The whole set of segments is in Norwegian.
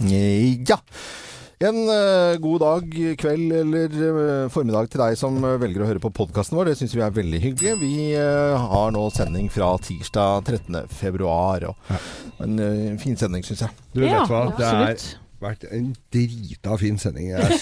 Ja. En eh, god dag, kveld eller eh, formiddag til deg som eh, velger å høre på podkasten vår. Det syns vi er veldig hyggelig. Vi har nå sending fra tirsdag 13. februar. Og, En fin sending, syns jeg. Du vet Ja, hva, det er absolutt. Vært en drita fin sending. Jeg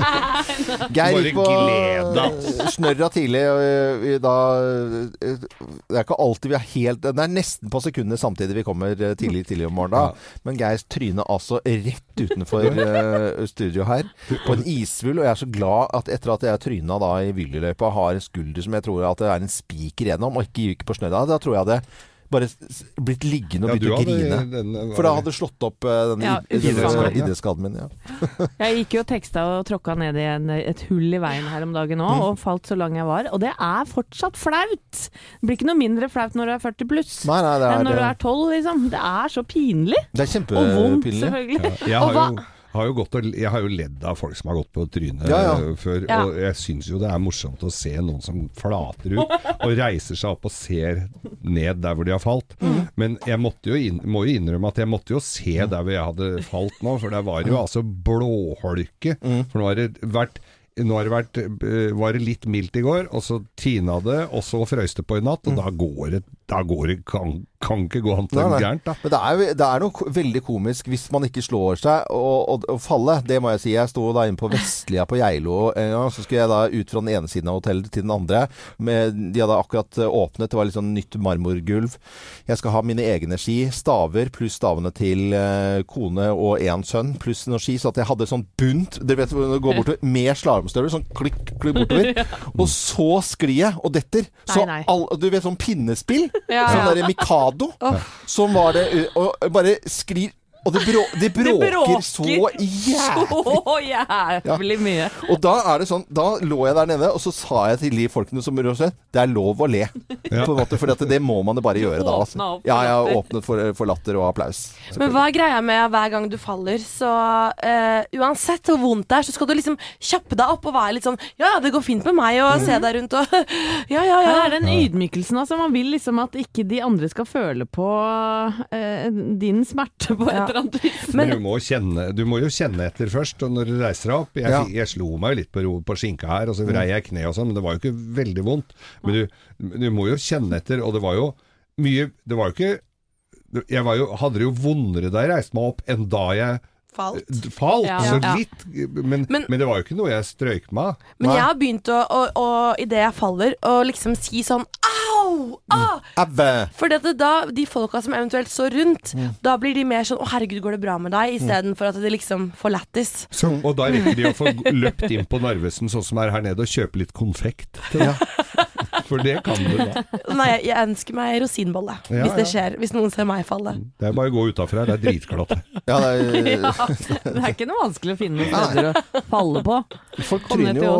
Geir gikk på gled snørra tidlig. Og eh, vi da eh, Det er ikke alltid vi er helt Det er nesten på sekundet samtidig vi kommer eh, tidlig tidlig om morgenen. da. Men Geir tryner altså rett utenfor eh, studio her på en isvull. Og jeg er så glad at etter at jeg tryna da i Willyløypa, har en skulder som jeg tror at det er en spiker gjennom, og ikke gikk på snørra. Da tror jeg det bare blitt liggende og Ja, begynt å grine. den- For da hadde slått opp eh, den Ja, idrettsskaden, min. Ja. Jeg gikk jo og teksta og tråkka ned i en, et hull i veien her om dagen òg, og falt så lang jeg var. Og det er fortsatt flaut! Det blir ikke noe mindre flaut når du er 40 pluss. Nei, nei, det enn når du er, er 12, liksom. Det er så pinlig. det er Og vondt, selvfølgelig. Jeg Og har hva- jo, har jo gått og, jeg har jo ledd av folk som har gått på trynet Ja, ja. eh, før. Ja. Og jeg syns jo det er morsomt å se noen som flater ut og reiser seg opp og ser ned der hvor de har falt. Mm. Men jeg måtte jo inn, må jo innrømme at jeg måtte jo se der hvor jeg hadde falt nå, for der var jo altså blåholke. Mm. For nå har det vært nå har det vært, eh, var det litt mildt i går, og så tina det, og så frøys det på i natt, og da går det, da går det kan, kan ikke gå annet enn gærent, da. Men det er, det er noe veldig komisk hvis man ikke slår seg og, og, og falle. Det må jeg si. Jeg sto da inne på Vestlia på Geilo en gang. Så skulle jeg da ut fra den ene siden av hotellet til den andre. Med, de hadde akkurat eh, åpnet. Det var litt sånn nytt marmorgulv. Jeg skal ha mine egne ski. Staver pluss stavene til eh, kone og én sønn pluss noen ski. Så at jeg hadde sånn bunt Dere vet hvor det går bortover med slalåmstøvler. Sånn klikk, klikk bortover. Og så sklir jeg og detter. Så all, du vet sånn pinnespill? Ja, Sånn derre Mikado. Som var det Og bare sklir Og det, brå, det bråker så jævlig. Så jævlig mye. Og da er det sånn Da lå jeg der nede, og så sa jeg til de folkene som seg Det er lov å le. Ja. På en måte, for det må man bare gjøre da. Altså. Ja, jeg har åpnet for, for latter og applaus. Men hva er greia med hver gang du faller, så uh, uansett hvor vondt det er, så skal du liksom kjappe deg opp og være litt sånn Ja, det går fint med meg, og se deg rundt og Ja, ja, Ja, ja. det er den ydmykelsen. Altså. Man vil liksom at ikke de andre skal føle på uh, din smerte på et Ja. Eller annet vis. Men du må, kjenne, du må jo kjenne etter først, og når du reiser deg opp Jeg, Ja. jeg slo meg jo litt på, ro, på skinka her, og så vrei jeg kneet og sånn, men det var jo ikke veldig vondt. Men du, du må jo kjenne etter, og det var jo mye Det var jo ikke Jeg var jo, hadde det jo vondere da jeg reiste meg opp, enn da jeg Falt. falt. Ja. Så litt men, men, Men- det var jo ikke noe jeg strøyk meg av. Men jeg har begynt å, å, å idet jeg faller, å liksom si sånn au! Ah! For da, de folka som eventuelt står rundt, da blir de mer sånn 'Å, herregud, går det bra med deg?' istedenfor at de liksom får lættis. Og da rekker de å få løpt inn på Narvesen, sånn som er her nede, og kjøpe litt konfekt. til deg. For det kan du da. Nei, jeg, ønsker meg rosinbolle Ja, hvis det ja. skjer. Hvis noen ser meg falle. Det er bare å gå utafor her, det er dritglatt. her. Ja, det er, Ja, det er ikke noe vanskelig å finne noen steder å falle på. Folk tryner jo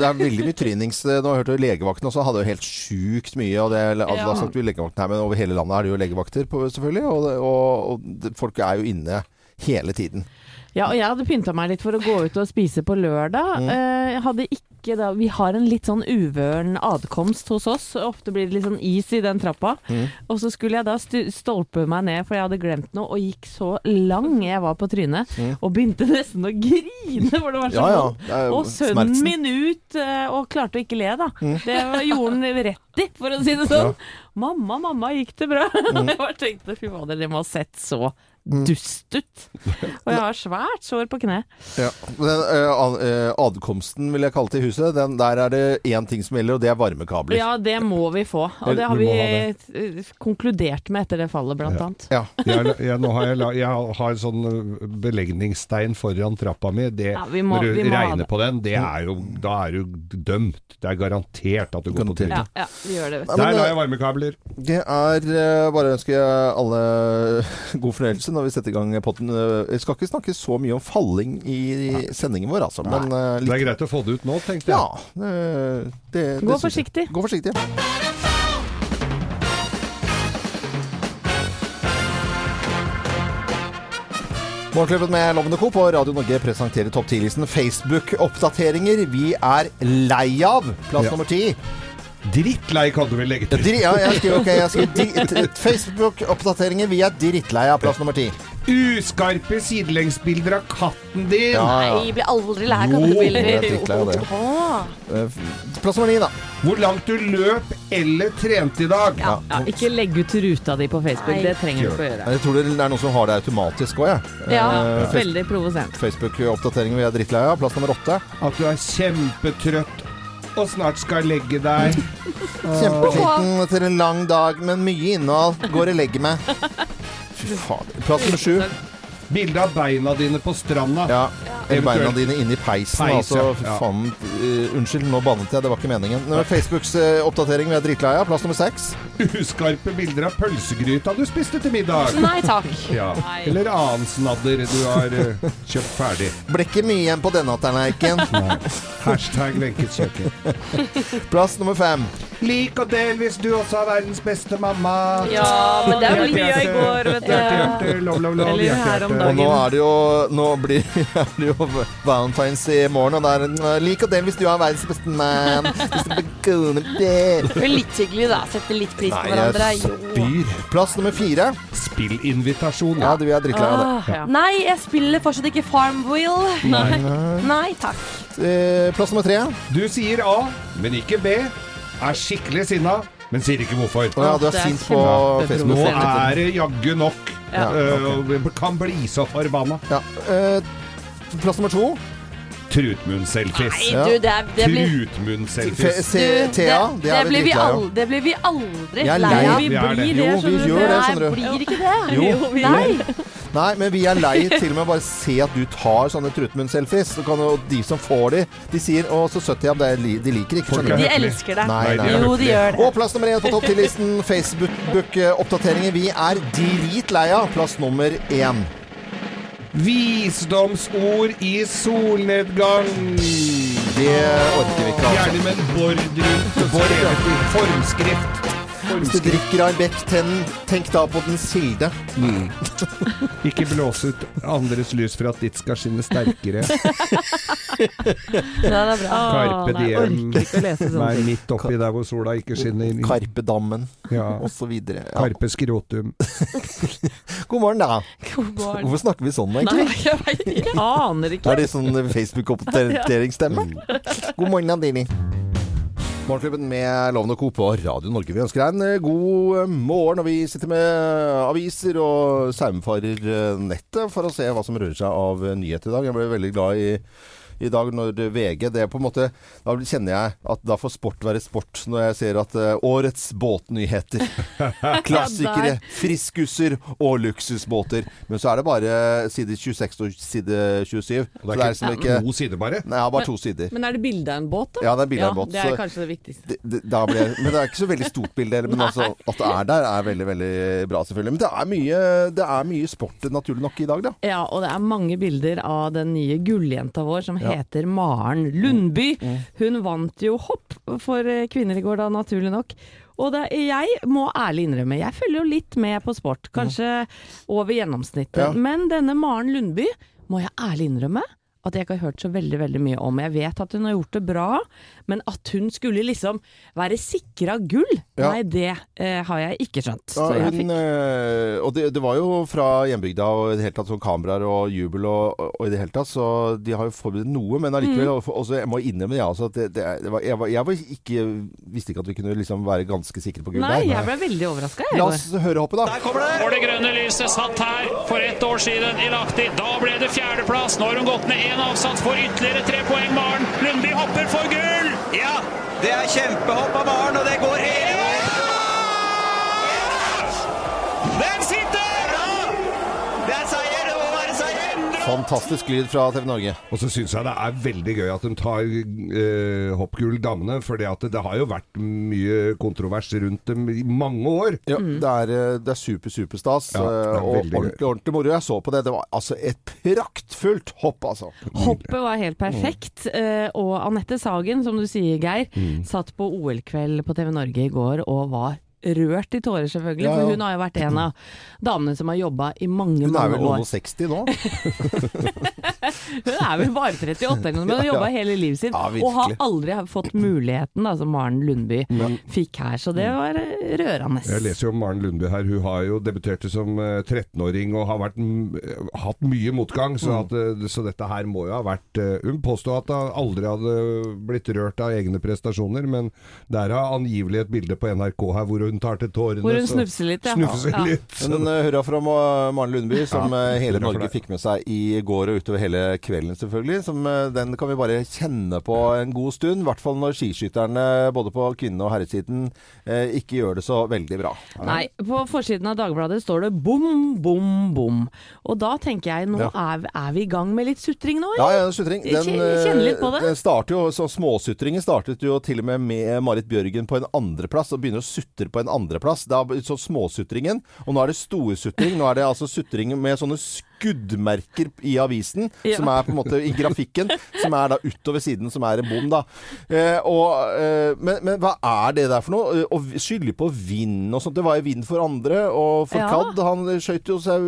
Det er veldig mye trynings... Nå har jeg hørt legevakten også hadde jo helt sjukt mye. Og det, altså, Ja. Vi legevakten her, men over hele landet er det jo legevakter, på, selvfølgelig. Og, og, og folk er jo inne hele tiden. Ja, og jeg hadde pynta meg litt for å gå ut og spise på lørdag. Eh, hadde ikke da Vi har en litt sånn uvøren adkomst hos oss. Ofte blir det litt sånn is i den trappa. Og så skulle jeg da stolpe meg ned, for jeg hadde glemt noe, og gikk så lang jeg var på trynet. Og begynte nesten å grine, for det var så Ja, ja. Og sønnen smertsen. min ut eh, og klarte å ikke le, da. Det gjorde han rett i, for å si det sånn. Mamma, mamma, gikk det bra? jeg bare tenkte fy fader, det må ha sett så dust ut. Og jeg har svært sår på kne. Ja. Den eh, eh, adkomsten, vil jeg kalle det, til huset, den, der er det én ting som gjelder, og det er varmekabler. Ja, det må vi få. Og det har Vi eh, konkludert med etter det fallet, blant annet. Ja. Jeg, jeg, nå har jeg, jeg har sånn ø, belegningsstein foran trappa mi. Det, Ja, vi må- når vi du må regner det. på den, det er jo, da er du dømt. Det er garantert at du går på Garantert. Ja, trynet. ja, vi gjør det. vet du. Ja, Der la eh, jeg varmekabler. Det er eh, bare å ønske alle god fornøyelse når vi setter i gang potten. Vi skal ikke snakke så mye om falling i sendingen vår, altså. Men litt... Det er greit å få det ut nå, tenkte jeg. ja, det, det, det Gå jeg. forsiktig. Gå forsiktig. Morgenklubben med Lovende Co. på Radio Norge presenterer topp 10-listen Facebook-oppdateringer vi er lei av. Plass Ja. nummer ti. Drittlei kan du vel legge til. Dri ja, jeg skriver, okay, jeg skriver Facebook-oppdateringer vi er drittlei av. Plass nummer ti. Uskarpe sidelengsbilder av katten din. Ja, ja. Nei, blir aldri lei av kattebilder. er. Eh, Plass nummer ni, da. Hvor langt du løp eller trente i dag. Ja. Ja, ikke legg ut ruta di på Facebook, Nei. det trenger du ikke å gjøre. Jeg tror det er noen som har det automatisk òg, jeg. Ja. Eh, Veldig provoserende. Facebook-oppdateringer vi er drittlei av. Plass nummer åtte. At du er kjempetrøtt og snart skal legge deg. Kjempesliten etter en lang dag, men mye innhold. Går og legger meg. Fy faen. Plass nummer sju. Bilde av beina dine på stranda. Ja. Eller beina dine inn i peisen. Peis, altså, ja. faen. uh, unnskyld, nå bannet jeg. Det var ikke meningen. Facebooks uh, oppdatering vi er drittlei av. Plass nummer seks. Uskarpe bilder av pølsegryta du spiste til middag. Nei takk. Ja. Eller annen snadder du har uh, kjøpt ferdig. Ble ikke mye igjen på denne tallerkenen. Hashtag Wenches kjøkken. Plass nummer fem. Lik og del hvis du også har verdens beste mamma. Ja, men det er gjorde jeg i går, vet du. Hjerte, hjerte, love, love, love. Eller her om dagen. Og nå er det jo Nå blir er det jo Valentine's i morgen, og det er eh, lik og del hvis du har verdens beste man. Litt hyggelig, da. Setter litt pris Nei, hverandre. jeg spyr. Plass nummer fire. Spillinvitasjon. Ja, du er drittlei av det. Ja. Nei, jeg spiller fortsatt ikke Farmville. Nei. Nei takk. Eh, Plass nummer tre. Du sier A, men ikke B. Er skikkelig sinna, men sier ikke hvorfor. Ja, du er er sint på Facebook. Nå er det jaggu nok. Ja. Uh, okay. kan bli så forbanna. Ja. Uh, Plass nummer to. Trutmunn-selfies. Nei, du, det, er, det blir Trutmunn-selfies. Thea, det, det er vi blir vi av. al- det blir vi aldri lei lei. av. Vi Vi det. blir det, Jo, skjønner du. Nei, du. blir ikke det. Jo. vi Nei. Nei, men vi er lei til og med bare se at du tar sånne Trutmunn-selfies. Så og de som får de, de sier 'Å, så søtt jeg er'. Det li- De liker ikke, skjønner du. De elsker deg. Nei, nei. Jo, de gjør det. Og plass nummer én på topp 10-listen. Facebook-oppdateringer. Vi er dritlei av plass nummer én. Visdomsord i solnedgang. Det orker vi ikke. altså. Gjerne med en bord rundt. Formskrift. Hvis du drikker av en bekk, tenn, tenk da på dens kilde. Ikke blås ut andres lys for at ditt skal skinne sterkere. Nei, det er bra. Åh, nei, jeg diem. orker ikke å lese sånne Vær ting. midt oppi der hvor sola ikke skinner. inn. Karpedammen Ja. osv. Ja. Karpe skrotum. God morgen, da. God morgen. Hvorfor snakker vi sånn, Nei, egentlig? Jeg vet ikke. jeg aner ikke. Er det sånn Facebook-oppdateringsstemme? God morgen, Adini. Morgenklubben med Loven og Co. på Radio Norge. Vi ønsker deg en eh, god eh, morgen. Og vi sitter med aviser og saumfarer eh, nettet for å se hva som rører seg av nyhet i dag. Jeg ble veldig glad i i dag når VG det er på en måte, Da kjenner jeg at da får sport være sport, når jeg ser at uh, årets båtnyheter Klassikere, friskuser og luksusbåter. Men så er det bare side 26 og side 27. Og Så det er liksom ikke ikke to sider bare. Nei, bare to sider. Men er det bilde av en båt, da? Ja, det er bilde av en båt. Det er så kanskje det viktigste. det, det, da ble, men det er ikke så veldig stort bilde. Men altså, at det er der, er veldig veldig bra, selvfølgelig. Men det er mye, det er mye sport, naturlig nok, i dag, da. Ja, og det er mange bilder av den nye gulljenta vår som Ja. Heter Maren Lundby. Hun vant jo hopp for eh, kvinner i går, da, naturlig nok. Og det, jeg må ærlig innrømme, jeg følger jo litt med på sport. Kanskje over gjennomsnittet. Men denne Maren Lundby må jeg ærlig innrømme at jeg ikke har hørt så veldig veldig mye om. Jeg vet at hun har gjort det bra, men at hun skulle liksom være sikra gull, Ja. nei det eh, har jeg ikke skjønt. Ja, Så jeg hun, fikk eh, og det, det var jo fra hjembygda og i det hele tatt sånn kameraer og jubel og, og i det hele tatt, så de har jo forberedt noe. Men allikevel, Mm. og også, jeg må innrømme det, altså, at det, det, det var, jeg, var, jeg var ikke, visste ikke at vi kunne liksom være ganske sikre på gull Nei, der. jeg ble veldig overraska, jeg. La oss høre hoppet, da. Og det grønne lyset satt her for ett år siden i Lahti. Da ble det fjerdeplass. Nå har hun gått ned én avsatt for ytterligere tre poeng. Maren Lundby hopper for gull! Ja, det er kjempehopp av Maren, og det går hele veien. Den sitter! Det er seier, det må være seier. Fantastisk lyd fra TV Norge. Og så syns jeg det er veldig gøy at de tar eh, hoppgull damene, for det, har jo vært mye kontrovers rundt dem i mange år. Ja, det, er, eh, det er super, superstas. Ja, eh, og gøy. ordentlig, ordentlig moro. Jeg så på det. Det var altså et praktfullt hopp, altså. Hoppet var helt perfekt. Mm. Og Anette Sagen, som du sier, Geir, Mm. satt på OL-kveld på TV Norge i går og var rørt i tårer, selvfølgelig. Ja, ja. For hun har jo vært en av damene som har jobba i mange, år. Hun er mange vel og 60 nå? Hun er vel bare 38 eller noe, men har jobba ja. hele livet sitt. Ja, og har aldri fått muligheten da, som Maren Lundby fikk her. Så det var eh, rørende. Jeg leser jo om Maren Lundby her. Hun har jo debuterte som eh, 13-åring og har vært, hatt mye motgang. Så, Mm. at, eh, så dette her må jo ha vært eh, Hun påstod at hun aldri hadde blitt rørt av egne prestasjoner, men der har angivelig et bilde på NRK her hvor hun tar til tårene. Hvor hun så- snufser litt, ja. Snufser Ja. litt. Ja. Men uh, hurra fra Maren Lundby, som Ja, eh, hele Norge fikk med seg i går og utover hele kvelden, selvfølgelig. Som, uh, den kan vi bare kjenne på en god stund. I hvert fall når skiskytterne både på kvinne- og herresiden eh, ikke gjør det så veldig bra. Nei, på forsiden av Dagbladet står det bom, bom, bom. Og da tenker jeg, nå Ja. er, er vi i gang med litt sutring nå, eller? ja, sutring. Den, kjenner litt på det. Den starter jo, så Småsutringen startet jo til og med med Marit Bjørgen på en andreplass, og begynner å sutre på en andreplass. Da, så småsutringen. Og nå er det storsutring. Nå er det altså sutring med sånne skuddmerker i avisen, Ja. som er på en måte i grafikken, som er da utover siden, som er en bom, da. Eh, og, eh, men, men hva er det der for noe? Eh, Å skylde på vind og sånt. Det var jo vind for andre, og for Ja. Kadd, han skøyt jo seg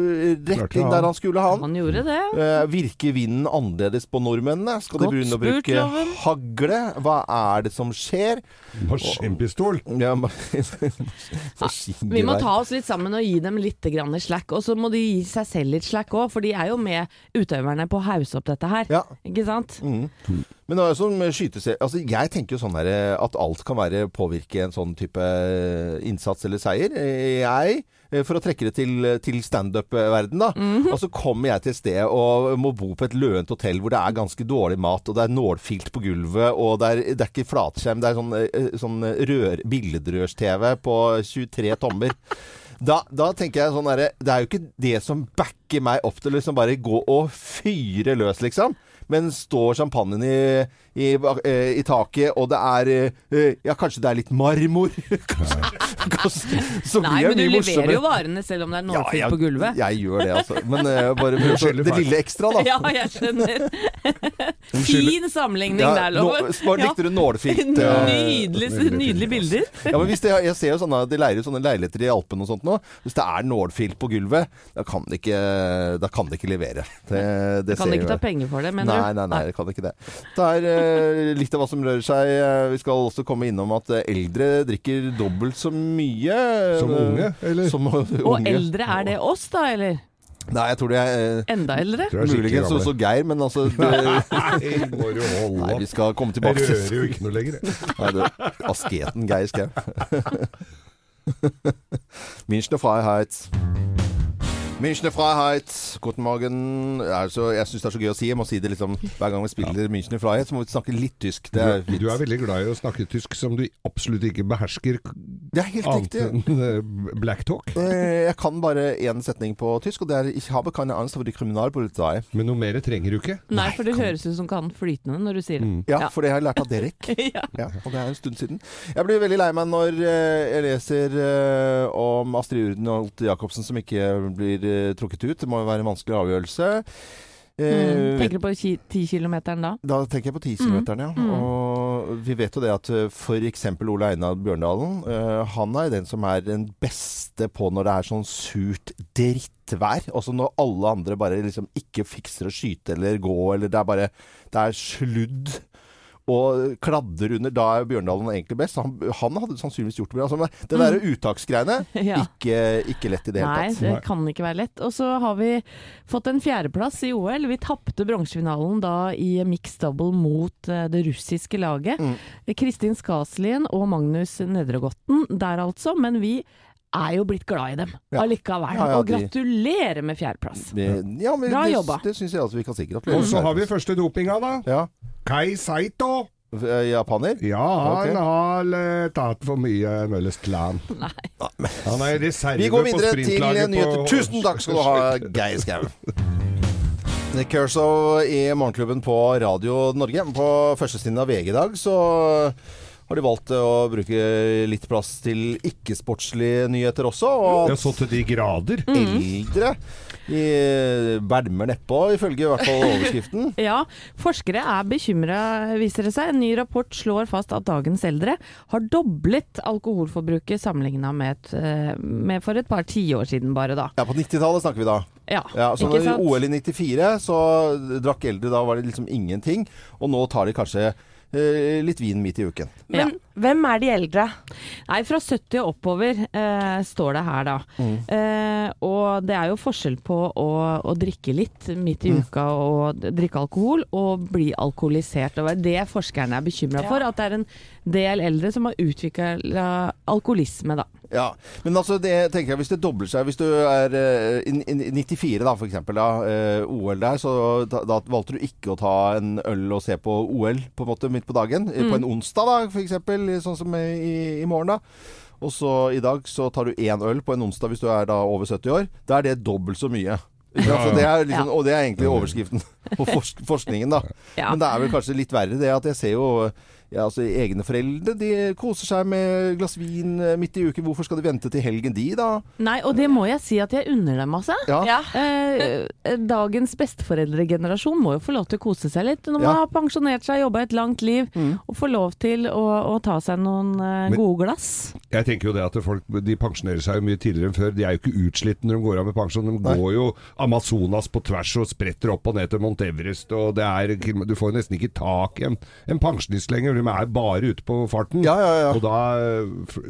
rett inn der han skulle, han. Han gjorde det. Eh, virker vinden annerledes på nordmennene? Skal de begynne å bruke Loven. hagle? Hva er det som skjer? Maskinpistol. Ja, ma- Vi må ta oss litt sammen og gi dem litt grann slack. Og så må de gi seg selv litt slack òg, for de er jo med utøverne på å hause opp dette her. Ja. Ikke sant? Mm. Men det er jo med. Altså, jeg tenker jo sånn der, eh, at alt kan være påvirke en sånn type eh, innsats eller seier. Eh, Jeg, for å trekke det til, til standup-verden, da. Og så kommer jeg til et sted og må bo på et løent hotell hvor det er ganske dårlig mat, og det er nålfilt på gulvet, og det er, det er ikke flatskjerm, det er sånn, sånn billedrørs-TV på 23 tommer. Da, da tenker jeg sånn derre Det er jo ikke det som backer meg opp til liksom bare gå og fyre løs, liksom. Men står champagnen i, i, eh, i taket, og det er eh, Ja, kanskje det er litt marmor? Kanskje- så blir Nei, men du leverer morsomme. jo varene selv om det er nålfylt ja, på gulvet. Jeg gjør det, altså. Men uh, bare for det lille ekstra, da. Ja, jeg skjønner. Fin sammenligning Ja, der, Loven. nå- bare likte du nålfilt, eh, Nydelig, nydelige bilder. Ja, men hvis det, Jeg ser jo sånne, De leier jo sånne leiligheter i Alpene og sånt nå. Hvis det er nålfilt på gulvet, da kan det ikke, da kan det ikke levere. Det, det Kan ser de ikke ta penger for det, mener Nei, du? nei, nei, det kan ikke det. Det er litt av hva som rører seg. Eh, Vi skal også komme innom at eh, eldre drikker dobbelt så mye. Som eh, unge, eller? Som unge. Og eldre, er det oss da, eller? Nei, jeg tror det er eh, Enda eldre? Jeg muligens også Geir, men altså det, Nei, vi skal komme tilbake til rører jo ikke noe lenger. jeg. Nei, det, asketen Geir Skau. Münchner Freiheit. Münchner Freiheit. Guten Morgen. Altså, jeg syns det er så gøy å si. Jeg må si det liksom hver gang vi spiller Münchner Freiheit, så må vi snakke litt tysk. Det er, Du, du er veldig glad i å snakke tysk som du absolutt ikke behersker det er helt annet riktig. enn eh, black talk. Eh, Jeg kan bare én setning på tysk, og det er 'Ich habe keine Angst for die Kriminalpolizei'. Men noe mer trenger du ikke. Nei, for det høres ut som kan flytende når du sier det. Mm. Ja, Ja. for det har jeg lært av Derek. Ja. Ja, og det er en stund siden. Jeg blir veldig lei meg når eh, jeg leser om Astrid Urdenholt Jacobsen som ikke blir eh, trukket ut. Det må jo være en vanskelig avgjørelse. Eh, Mm. Tenker du på ki- 10-kilometeren da? Da tenker jeg på 10 km, ja. Mm. Og vi vet jo det at f.eks. Ole Einar Bjørndalen, eh, han er den som er den beste på når det er sånn surt drittvær. Også når alle andre bare liksom ikke fikser å skyte eller gå, eller det er bare Det er sludd. Og kladder under. Da er Bjørndalen egentlig best. Han, han hadde sannsynligvis gjort det bra. Altså, det derre uttaksgreiene, Ja. ikke, ikke lett i det hele tatt. Nei, det kan ikke være lett. Og så har vi fått en fjerdeplass i OL. Vi tapte bronsefinalen da i mixed double mot eh, det russiske laget. Mm. Kristin Skaslien og Magnus Nedregotten der altså, men vi er jo blitt glad i dem Ja. allikevel. Ja, ja, og gratulerer med fjerdeplass. Ja, men Bra det, jobba. det syns jeg altså vi kan si. Gratulerer. Og så har vi første dopinga, da. ja. Kai Saito. Eh, Japaner? Ja, han han har eh, tatt for mye Møllers Klan. Nei. Han er reserve Vi går på videre til nyheter. på- Tusen takk skal du ha, Geir Skau. Kershaw i Morgenklubben på Radio Norge. På førstesiden av VG i dag så har de valgt å bruke litt plass til ikke-sportslige nyheter også. Og Ja, så til de grader. eldre de bælmer nedpå, ifølge i hvert fall overskriften. Ja, forskere er bekymra, viser det seg. En ny rapport slår fast at dagens eldre har doblet alkoholforbruket sammenligna med, eh, med for et par tiår siden bare, da. Ja, på 90-tallet snakker vi da. Ja, Ja, så ikke sant? I OL i 94 så drakk eldre, da var det liksom ingenting. Og nå tar de kanskje eh, litt vin midt i uken. Men hvem er de eldre? Nei, fra 70 og oppover eh, står det her, da. Mm. Eh, og det er jo forskjell på å, å drikke litt midt i Mm. uka og drikke alkohol, og bli alkoholisert. Og det er det forskerne er bekymra Ja. for. At det er en del eldre som har utvikla alkoholisme, da. Ja, Men altså, det tenker jeg hvis det dobler seg Hvis du er eh, i, i 94 da, for eksempel, da, eh, OL der, så da, da valgte du ikke å ta en øl og se på OL på en måte midt på dagen. Mm. På en onsdag, da, for eksempel, sånn som i, i morgen, da. Og så i dag så tar du én øl på en onsdag hvis du er da over 70 år. Da er det dobbelt så mye. Ja, sant? Det er liksom, Og det er egentlig overskriften på forsk forskningen, da. Ja. Men det er vel kanskje litt verre det at jeg ser jo ja, altså Egne foreldre de koser seg med glass vin eh, midt i uken. Hvorfor skal de vente til helgen, de, da? Nei, og det må jeg si at jeg unner dem, altså. Ja. Ja. Eh, eh, dagens besteforeldregenerasjon må jo få lov til å kose seg litt når man Ja. har pensjonert seg, jobba et langt liv, og får lov til å, å ta seg noen eh, Men- gode glass. Jeg tenker jo det at folk de pensjonerer seg jo mye tidligere enn før. De er jo ikke utslitt når de går av med pensjon. De Nei. går jo Amazonas på tvers og spretter opp og ned til Mount Everest. Og det er, du får jo nesten ikke tak i en, en pensjonist lenger. De er bare ute på farten. Ja, ja, ja. Og da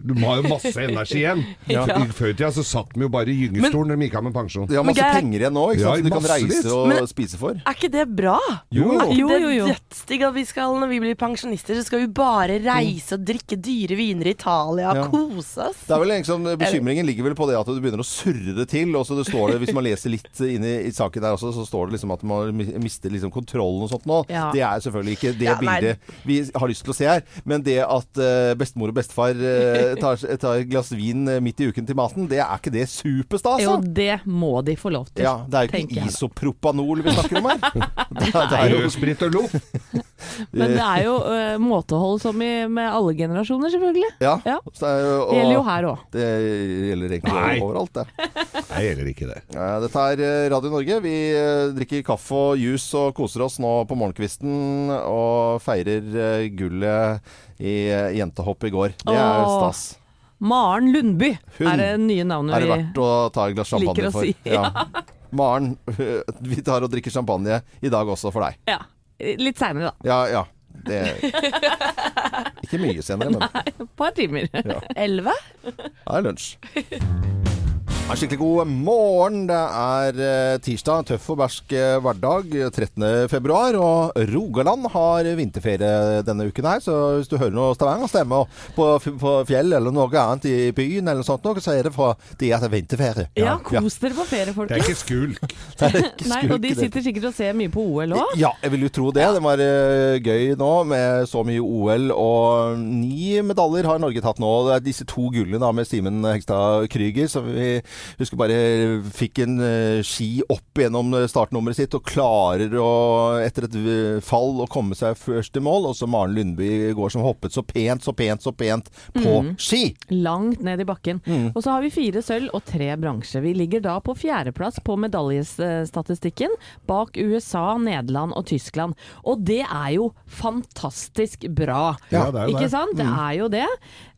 Du har jo masse energi igjen. Ja. I Før i tida så satt de jo bare i gyngestolen når de gikk av med pensjon. De har masse Geir- penger igjen nå, ikke Ja, sant? så de kan reise og Men- spise for. Er ikke det bra? Jo. Er ikke Jo, jo, jo. det dødsdigg at vi skal, når vi blir pensjonister, så skal vi bare reise og drikke dyre viner i Italia og Ja. kose oss? Det er vel liksom, Bekymringen ligger vel på det at du begynner å surre det til. og så det står det, Hvis man leser litt inn i, i saken der også, så står det liksom at man mister liksom kontrollen og sånt nå. Ja. Det er selvfølgelig ikke det Ja, bildet vi har lyst til å se her. Men det at eh, bestemor og bestefar eh, tar, tar glass vin eh, midt i uken til maten, det er ikke det superstas? Jo, Altså? det må de få lov til. Ja, det er jo ikke isopropanol vi snakker om her. Det, er- det er jo sprit og lo. Men det er jo uh, måtehold som i, med alle generasjoner, selvfølgelig. Ja. Ja. Så det, er og, Det gjelder jo her òg. Det gjelder egentlig Nei. overalt, det. Nei, gjelder ikke det. Ja, dette er Radio Norge. Vi drikker kaffe og juice og koser oss nå på morgenkvisten. Og feirer eh, gullet i eh, jentehopp i går. Det er Åh. stas. Maren Lundby Hun er det nye navnet Er det verdt å ta et glass champagne liker å for? si, Ja. Maren, vi tar og drikker champagne i dag også for deg. Ja. Litt seinere, da. Ja, ja. Det Ikke mye senere, men Et par timer. Elleve? det er lunsj. Ja, skikkelig god morgen. Det er eh, tirsdag, tøff og bersk eh, hverdag, 13. februar. Og Rogaland har vinterferie denne uken her, så hvis du hører noe Stavanger-stemme på, på fjell eller noe annet i byen, eller sånt, noe, så er det for det at det er vinterferie. Ja, kos dere på ferie, Det er ikke skulk. Det er ikke Nei, og de sitter sikkert og ser mye på OL òg. Ja, jeg vil jo tro det. Det var eh, gøy nå med så mye OL. Og ni medaljer har Norge tatt nå. Det er disse to gullene da med Simen Hegstad Krüger, som vi husker bare fikk en eh, ski opp gjennom startnummeret sitt og klarer å, etter et eh, fall å komme seg først i mål. Og så Maren Lundby i går som hoppet så pent, så pent, så pent på ski. Langt ned i bakken. Mm. Og så har vi fire sølv og tre bransje. Vi ligger da på fjerdeplass på medaljestatistikken, bak USA, Nederland og Tyskland. Og det er jo fantastisk bra. Ja, det er jo Ikke det. sant? Det er jo det.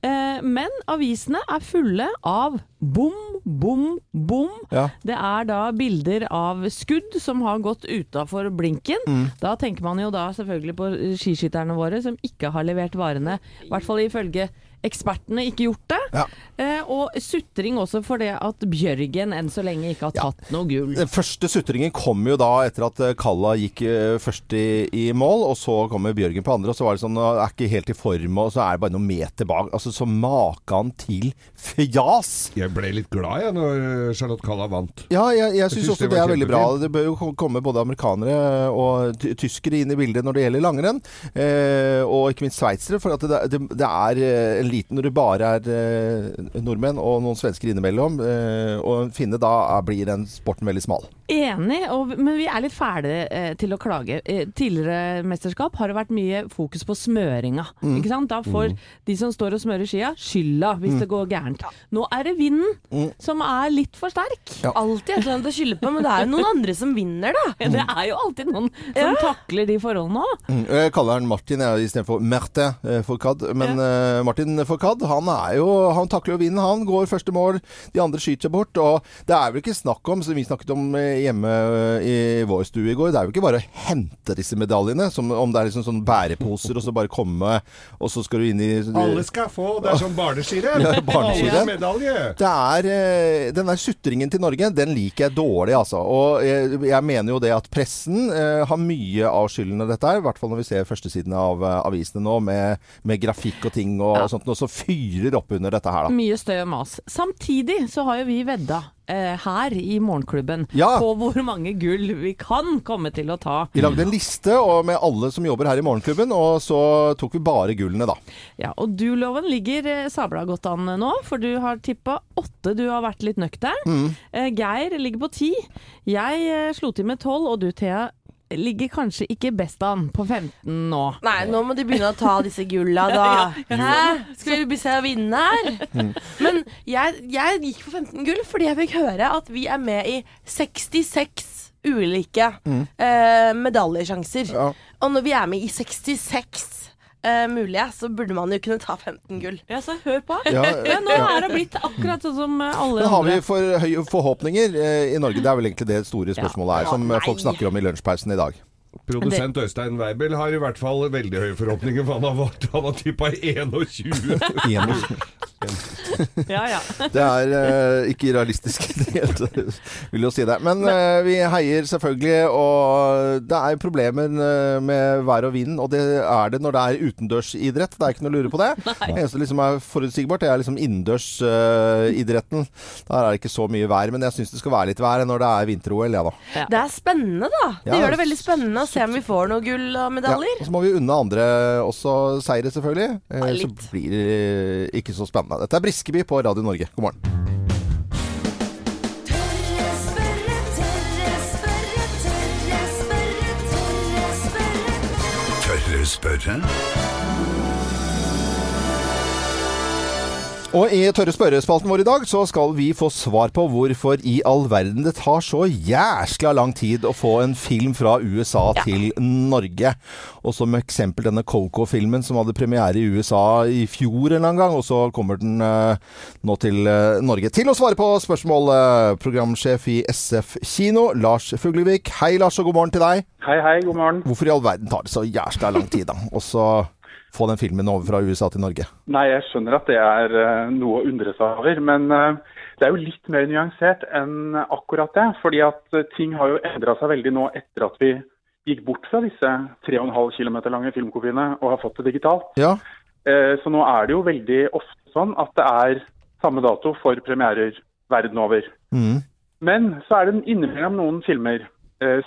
Eh, Men avisene er fulle av bom, bom, bom. Ja. Det er da bilder av skudd som har gått utafor blinken. Mm. Da tenker man jo da selvfølgelig på skiskytterne våre som ikke har levert varene. I hvert fall ifølge ekspertene ikke gjort det. Ja. Eh, og sutring også for det at Bjørgen enn så lenge ikke har Ja. tatt noe gull. Den første sutringen kom jo da etter at eh, Kalla gikk eh, først i, i mål, og så kommer Bjørgen på andre, og så var det sånn Er ikke helt i form, og så er det bare noen meter bak. Altså, så maken til fjas! Jeg ble litt glad jeg når Charlotte Kalla vant. Ja, jeg, jeg syns synes også det det er veldig bra. Det bør jo komme både amerikanere og tyskere inn i bildet når det gjelder langrenn. Eh, og ikke minst sveitsere, for at det, det, det er eh, en liten når det bare er eh, nordmenn og noen svensker innimellom. Eh, og finne da blir den sporten veldig smal. Enig, og, men vi er litt fæle eh, til å klage. Eh, tidligere mesterskap har det vært mye fokus på smøringa. Mm. Ikke sant? Da får de som står og smører skia, skylda hvis det går gærent. Nå er det vinden Mm. som er litt for sterk. Ja. Alltid et eller annet å skylde på, men det er jo noen andre som vinner, da. Det er jo alltid noen som takler de forholdene òg. Mm, Jeg kaller han Martin istedenfor Merte eh, Fourcade. Men eh, Martin Fourcade, han er jo Han takler jo vinden, han. Går første mål, de andre skyter seg bort. Og det er vel ikke snakk om, som vi snakket om eh, hjemme eh, i vår stue i går. Det er jo ikke bare å hente disse medaljene, som om det er liksom sånn bæreposer, og så bare komme, og så skal du inn i Alle skal få! Det er som barneskirenn! Ja, barneskirenn. Det er eh, Den der sutringen til Norge, den liker jeg dårlig, altså. Og jeg, jeg mener jo det at pressen eh, har mye av skylden av dette her. I hvert fall når vi ser førstesiden av uh, avisene nå, med, med grafikk og ting og, Ja. sånt, og så fyrer opp under dette her, da. Mye støy og mas. Samtidig så har jo vi vedda eh, her i Morgenklubben Ja. på hvor mange gull vi kan komme til å ta. Vi lagde en liste og med alle som jobber her i Morgenklubben, og så tok vi bare gullene, da. Ja, og du, Loven, ligger eh, sabla godt an nå, for du har tippa åtte. Du har vært litt nøktern. Mm. Eh, Geir ligger på ti. Jeg eh, slo til med tolv, og du, Thea, ligger kanskje ikke best an på 15 nå. Nei, nå må de begynne å ta disse gulla, da. Hæ? Skal vi bli se å vinne her? Mm. Men jeg, jeg gikk for 15 gull fordi jeg fikk høre at vi er med i 66 ulike eh, medaljesjanser. Mm. Ja. Og når vi er med i 66 eh, mulige, så burde man jo kunne ta 15 gull. Ja, så hør på. Ja, Ja, nå er det blitt akkurat sånn som eh, alle Men har vi for høye forhåpninger uh, i Norge? Det er vel egentlig det store spørsmålet er, som folk snakker om i lunsjpausen i dag. Produsent Øystein Weibel har i hvert fall veldig høye forhåpninger, for han har, vært- han har tippa 21. Ja, ja. Det er uh, ikke realistisk, det vil jo si det. Men uh, vi heier selvfølgelig, og det er problemer eh, med vær og vind, og det er det når det er utendørsidrett. Det er ikke noe å lure på det. Det eneste liksom er forutsigbart, det er liksom innendørsidretten. Der er det ikke så mye vær, men jeg syns det skal være litt vær når det er vinter-OL, ja da. Det er spennende, da. Det Ja. gjør det veldig spennende å se om vi får noen gull og Ja, og så må vi unne andre også seire, selvfølgelig. Eh, Ja, så blir det eh, ikke så spennende. Dette er Briskeby på Radio Norge. God morgen. Tørre spørre, Og i Tørre spørrespalten vår i dag så skal vi få svar på hvorfor i all verden det tar så jæskla lang tid å få en film fra USA til Norge. Og som eksempel denne Coco-filmen som hadde premiere i USA i fjor en eller annen gang, og så kommer den uh, nå til uh, Norge. Til å svare på spørsmål, uh, programsjef i SF Kino, Lars Fuglevik. Hei Lars, og god morgen til deg. Hei, hei, god morgen. Hvorfor i all verden tar det så jæskla lang tid, da? Og så få den filmen over fra USA til Norge. Nei, jeg skjønner at det er eh, noe å undre seg over, men eh, det er jo litt mer nyansert enn akkurat det. Fordi at eh, ting har jo endra seg veldig nå etter at vi gikk bort fra disse 3,5 km lange filmkopiene og har fått det digitalt. Ja, Så nå er det jo veldig ofte sånn at det er samme dato for premierer verden over. mm. Men så er det innimellom noen filmer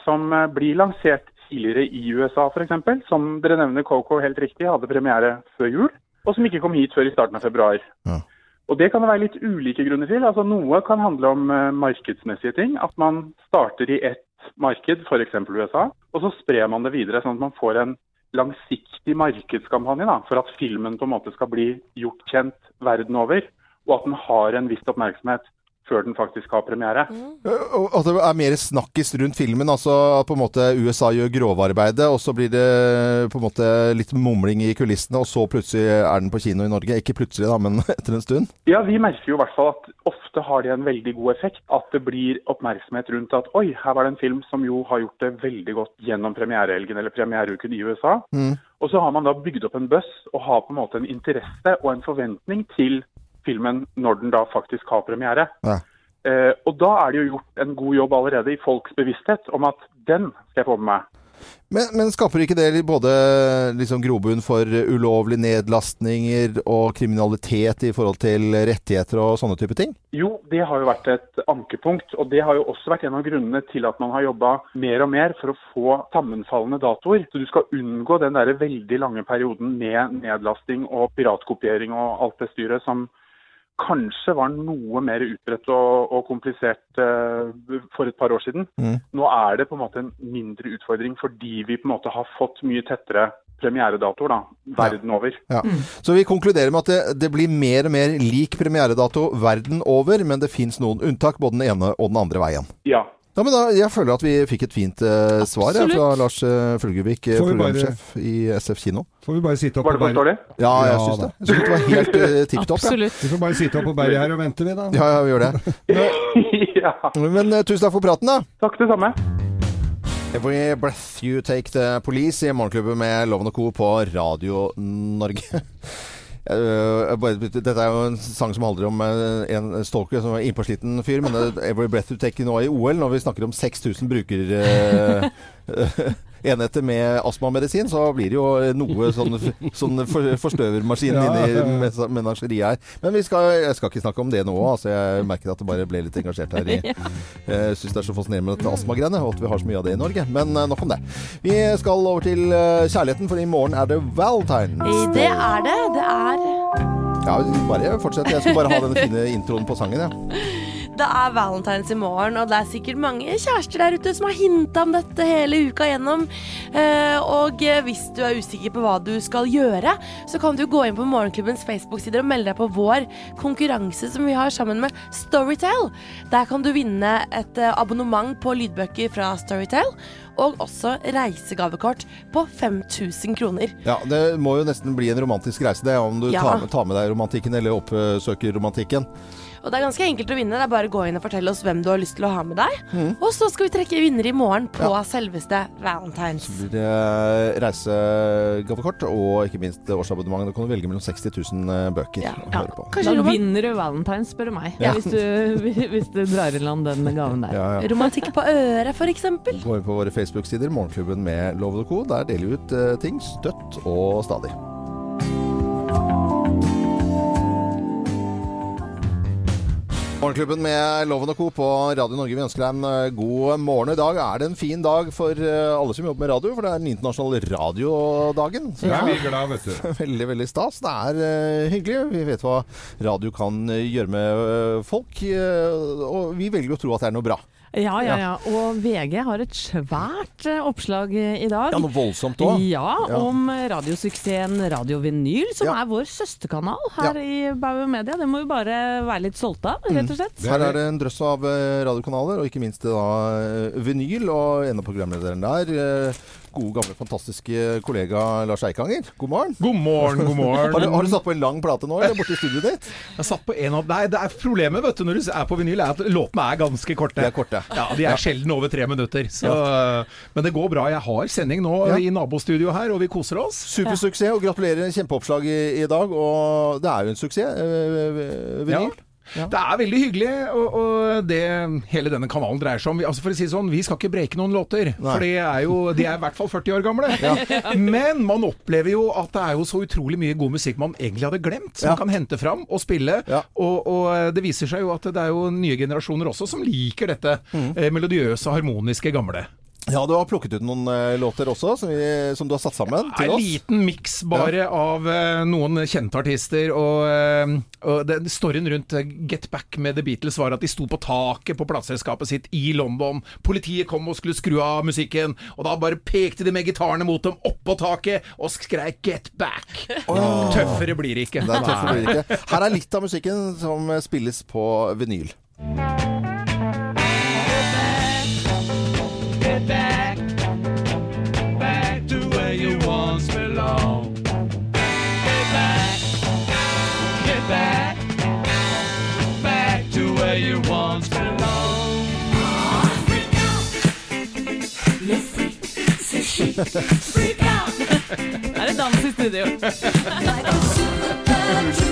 som blir lansert tidligere i USA f.eks. Som dere nevner, Coco helt riktig hadde premiere før jul, og som ikke kom hit før i starten av februar. Ja. Og Det kan det være litt ulike grunner til. Altså Noe kan handle om eh, markedsmessige ting. At man starter i ett marked, f.eks. USA, og så sprer man det videre, sånn at man får en langsiktig markedskampanje da, for at filmen på en måte skal bli gjort kjent verden over, og at den har en viss oppmerksomhet før den faktisk har premiere. Og At det er mer snakkis rundt filmen. Altså at på en måte USA gjør grovarbeidet, og så blir det på en måte litt mumling i kulissene, og så plutselig er den på kino i Norge. Ikke plutselig, da, men etter en stund. Ja, vi merker jo i hvert fall at ofte har det en veldig god effekt. At det blir oppmerksomhet rundt at oi, her var det en film som jo har gjort det veldig godt gjennom premierehelgen eller premiereuken i USA. Mm. Og så har man da bygd opp en buss og har på en måte en interesse og en forventning til filmen når den da faktisk har premiere. Ja. Eh, og da er det jo gjort en god jobb allerede i folks bevissthet om at den skal jeg få med meg. Men, men skaper ikke det både liksom grobunn for ulovlige nedlastninger og kriminalitet i forhold til rettigheter og sånne type ting? Jo, det har jo vært et ankepunkt, og det har jo også vært en av grunnene til at man har jobba mer og mer for å få sammenfallende datoer. Så du skal unngå den der veldig lange perioden med nedlasting og piratkopiering og alt det styret som kanskje var noe mer utbredt og, og komplisert uh, for et par år siden. Mm. Nå er det på en måte en mindre utfordring fordi vi på en måte har fått mye tettere premieredatoer da, verden over. Ja. Så vi konkluderer med at det, det blir mer og mer lik premieredato verden over, men det fins noen unntak både den ene og den andre veien. Ja, Ja, men da, jeg føler at vi fikk et fint eh, svar jeg, fra Lars uh, Fulgevik, eh, Får vi bare- programsjef i SF kino. Får vi bare sitte opp Var det på berget? forståelig? Ja, jeg Ja, syns da. det. Jeg synes det var helt uh, tipp topp. Ja. Absolutt. Vi får bare sitte opp på berget her og vente, vi, da. ja, ja, vi gjør det. ja. Men eh, tusen takk for praten, da. Takk det samme. Every Breath You Take The Police i Morgenklubben med Loven og Co. på Radio Norge. Bare- Dette er jo en sang som handler om eh, en stalker som er innpåsliten fyr, men er Every Breath You Take nå i OL, når vi snakker om 6000 bruker... eh, enheter med astmamedisin, så blir det jo noe sånn, sånn for, forstøvermaskin Ja, ja, ja. men- menasjeriet her. Men vi skal, jeg skal ikke snakke om det nå. Altså, jeg merker at det bare ble litt engasjert her. i- Jeg syns det er så fascinerende med dette astmagreiene, og at vi har så mye av det i Norge. Men eh, nok om det. Vi skal over til eh, kjærligheten, for i morgen er det Valentine's. Det er det. Det er Ja, bare fortsett. Jeg skal bare ha den fine introen på sangen, jeg. Det er valentines i morgen, og det er sikkert mange kjærester der ute som har hinta om dette hele uka gjennom. Eh, og eh, hvis du er usikker på hva du skal gjøre, så kan du gå inn på Morgenklubbens Facebook-sider og melde deg på vår konkurranse som vi har sammen med Storytel. Der kan du vinne et eh, abonnement på lydbøker fra Storytel, og også reisegavekort på 5000 kroner. Ja, Det må jo nesten bli en romantisk reise, det, om du Ja. tar, med, tar med deg romantikken eller oppsøker romantikken. Og det er ganske enkelt å vinne. Det er bare å gå inn og fortelle oss hvem du har lyst til å ha med deg. Og så skal vi trekke vinner i morgen på selveste Valentines. Så blir det reisegavekort og ikke minst årsabonnement. Da kan du velge mellom 60 000 bøker Ja. å høre på. Kanskje Da vinner du Valentines, spør du meg. Ja. Hvis, du, hvis du drar i land den gaven der. Ja, ja. romantikk på øret, for eksempel. Gå inn på våre Facebook-sider, Morgenklubben med og Co. Der deler vi ut eh, ting støtt og stadig. Morgenklubben med Loven og Co. på Radio Norge. Vi ønsker deg en eh, god morgen. I dag er det en fin dag for eh, alle som jobber med radio, for det er den internasjonale radiodagen. Så er vi glad, vet du. Veldig, veldig stas. Det er eh, hyggelig. Vi vet hva radio kan gjøre med folk. og vi velger å tro at det er noe bra. Ja, ja, ja. Og VG har et svært eh, oppslag eh, i dag. Ja, noe voldsomt òg. Ja, Ja. om radiosuksessen Radio Vinyl, som Ja. er vår søsterkanal her i Bauer Media. Det må vi bare være litt stolte av, rett og slett. Her er det en drøss av eh, radiokanaler, og ikke minst da vinyl. Og en av programlederne der, gode, gamle, fantastiske kollega Lars Eikanger. God morgen. God morgen, god morgen. Har du, har du satt på en lang plate nå, eller borte i studioet ditt? Jeg har satt på en av Nei, det er problemet vet du, når du er på vinyl, er at låtene er ganske korte. De er korte. Ja, De er sjelden over tre minutter. Så, Men det går bra. Jeg har sending nå Ja. i nabostudio her, og vi koser oss. Supersuksess, og gratulerer. Kjempeoppslag i, i dag. Og det er jo en suksess. øh, vinyl. Det er veldig hyggelig, og, og det hele denne kanalen dreier seg om. Altså for å si sånn, vi skal ikke breke noen låter, Nei. for de er jo, de er i hvert fall 40 år gamle. Men man opplever jo at det er jo så utrolig mye god musikk man egentlig hadde glemt, som Ja. man kan hente fram og spille. Ja. Og, og det viser seg jo at det er jo nye generasjoner også som liker dette Mm. eh, melodiøse, harmoniske, gamle. Ja, du har plukket ut noen eh, låter også, som, vi, som du har satt sammen til oss. En liten miks bare av eh, noen kjente artister. Og, eh, og den storyen rundt Get Back med The Beatles var at de sto på taket på plateselskapet sitt i London. Politiet kom og skulle skru av musikken, og da bare pekte de med gitarene mot dem oppå taket og skreik 'Get Back'. Tøffere blir det ikke. Det er tøffere blir det ikke. Her er litt av musikken som spilles på vinyl. Back, back to where you once belong. Get back, get back, back to where you once belong. Er det dans i studio?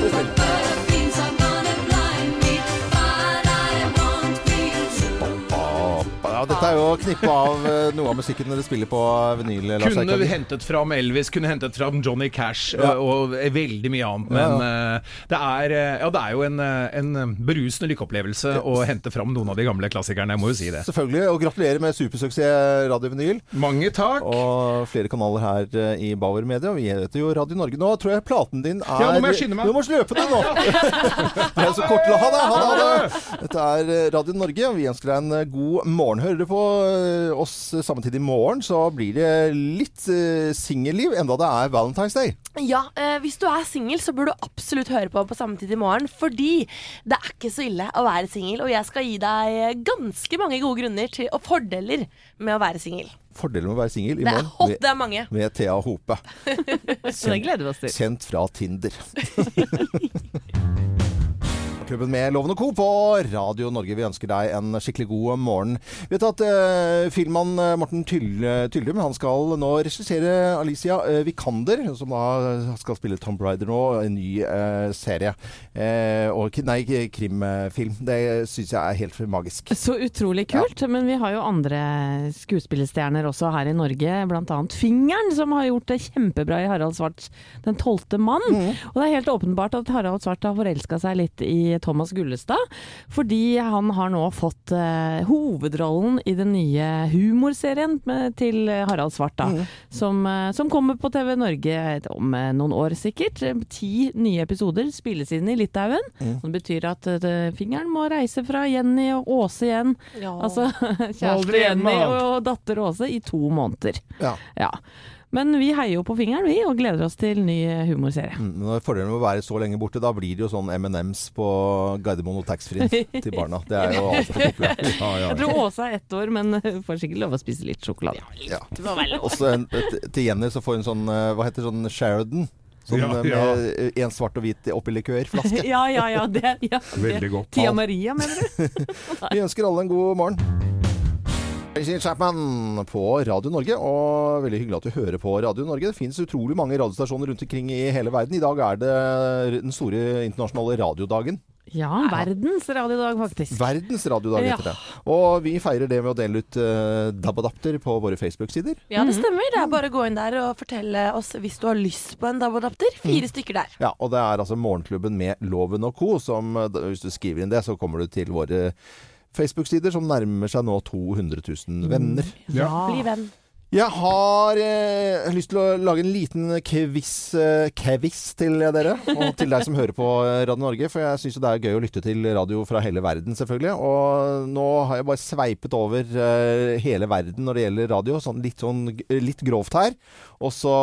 dette er jo knippet av eh, noe av musikken dere spiller på vinyl. Lars Kunne vi hentet fram Elvis, kunne hentet fram Johnny Cash Ja. og, og veldig mye annet. Men ja. det, er, eh, ja, det er jo en, eh, en berusende lykkeopplevelse å hente fram noen av de gamle klassikerne, jeg må jo si det. Selvfølgelig. Og gratulerer med supersuksess Radio Vinyl. Mange takk. Og flere kanaler her eh, i Bauer Media. Vi heter jo Radio Norge. Nå tror jeg platen din er Ja, nå må jeg skynde meg. Du må løpe deg nå! det er så kort. Ha det! Ha det! Dette er eh, Radio Norge, og vi ønsker deg en eh, god morgen. Hører du på på eh, oss samtidig i morgen, så blir det litt uh, singelliv, enda det er Valentine's Day. Ja, eh, hvis du er singel, så burde du absolutt høre på på samme tid i morgen. Fordi det er ikke så ille å være singel, og jeg skal gi deg ganske mange gode grunner til, og fordeler med å være singel. Fordelen med å være singel i Det er morgen hot, med, det er mange. med Thea Hope. Kjent, det gleder vi oss til. Kjent fra Tinder. Klubben med Loven og Co. på Radio Norge. Vi ønsker deg en skikkelig god morgen. Vi vet at eh, filmmann eh, Morten Tyldum han skal nå regissere Alicia eh, Vikander, som da skal spille Tom Brider nå, en ny eh, serie. Eh, og, nei, krimfilm. Det syns jeg er helt magisk. Så utrolig kult. Men vi har jo andre skuespillerstjerner også her i Norge, bl.a. Fingeren, som har gjort det kjempebra i Harald Svart Den tolvte mann. Og det er helt åpenbart at Harald Svart har forelska seg litt i Thomas Gullestad, fordi han har nå fått eh, hovedrollen i den nye humorserien med, til Harald Svart, da. Som, eh, som kommer på TV Norge om eh, noen år sikkert. Ti nye episoder spilles inn i Litauen. Det betyr at eh, fingeren må reise fra Jenny og Åse igjen. Altså kjæreste Jenny og datter Åse i to måneder. Ja. Ja. Men vi heier jo på fingeren, vi, og gleder oss til ny humorserie. Mm, Fordelen med å være så lenge borte, da blir det jo sånn M&M's på Gardermoen og taxfree til barna. Det er jo altfor populært. Ja, ja, Jeg tror Åse er ett år, men får sikkert lov å spise litt sjokolade. Ja. Også en, til Jenny så får hun sånn eh, Hva heter sånn Sheridan? Sånn Ja, eh, ja. med en svart og hvit oppi likørflaske. Ja, ja, ja. Det, ja det. Veldig godt. Tia Maria, mener du? Vi ønsker alle en god morgen. Tracy Chapman på Radio Norge, og veldig hyggelig at du hører på Radio Norge. Det finnes utrolig mange radiostasjoner rundt omkring i hele verden. I dag er det den store internasjonale radiodagen. Ja, verdens radiodag, faktisk. Verdens radiodag Ja. heter det. Og vi feirer det med å dele ut uh, DAB-adapter på våre Facebook-sider. Ja, det stemmer. Det er bare å gå inn der og fortelle oss hvis du har lyst på en DAB-adapter. Fire stykker der. Ja, og det er altså Morgenklubben med Loven og co. som eh, Hvis du skriver inn det, så kommer du til våre Facebook-sider som nærmer seg nå 200 000 venner. Ja. Bli venn. Jeg har eh, lyst til å lage en liten quiz, eh, til dere, og til deg som hører på eh, Radio Norge. For jeg syns det er gøy å lytte til radio fra hele verden, selvfølgelig. Og nå har jeg bare sveipet over eh, hele verden når det gjelder radio, sånn litt, sånn, litt grovt her. Og så,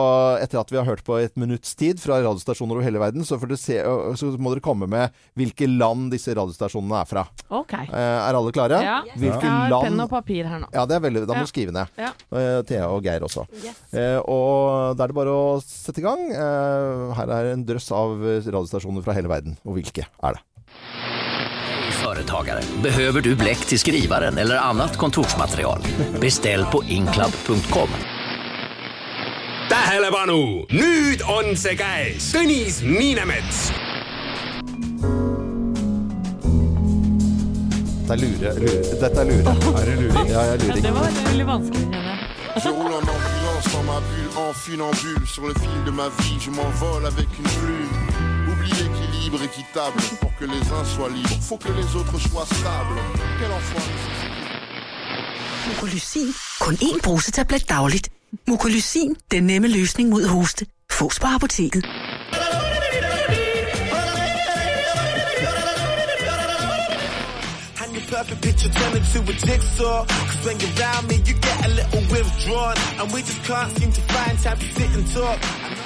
etter at vi har hørt på et minutts tid fra radiostasjoner over hele verden, så, får dere se, så må dere komme med hvilke land disse radiostasjonene er fra. Ok. Eh, er alle klare? Ja. Hvilke Jeg har land penn og papir her nå. Ja, det er veldig, da må Ja. skrive ned. Ja. Thea og Geir også. Yes. Eh, og da er det bare å sette i gang. Eh, her er en drøss av radiostasjoner fra hele verden. Og hvilke er det? Företagare. Behöver du bläck till skrivaren eller annat kontorsmaterial? Beställ på inclub.com. tähelepanu, nüüd on see käes, Tõnis Niinemets Dette er lure. lure. Dette er lure. Er det luring? Ja, jeg er Ja, det var veldig vanskelig. Je roule en ambulance dans ma bulle, en funambule. Sur le fil de ma vie, je m'envole avec une plume. Oublie l'équilibre équitable. Pour que les uns soient libres, faut que les autres soient stables. Quel enfoiré Mukolysin. Kun én brusetablet dagligt. Mukolysin, den nemme løsning mod hoste. Fås på apoteket. Perfect picture turn into a jigsaw. Cause when you're around me you get a little withdrawn. And we just can't seem to find time to sit and talk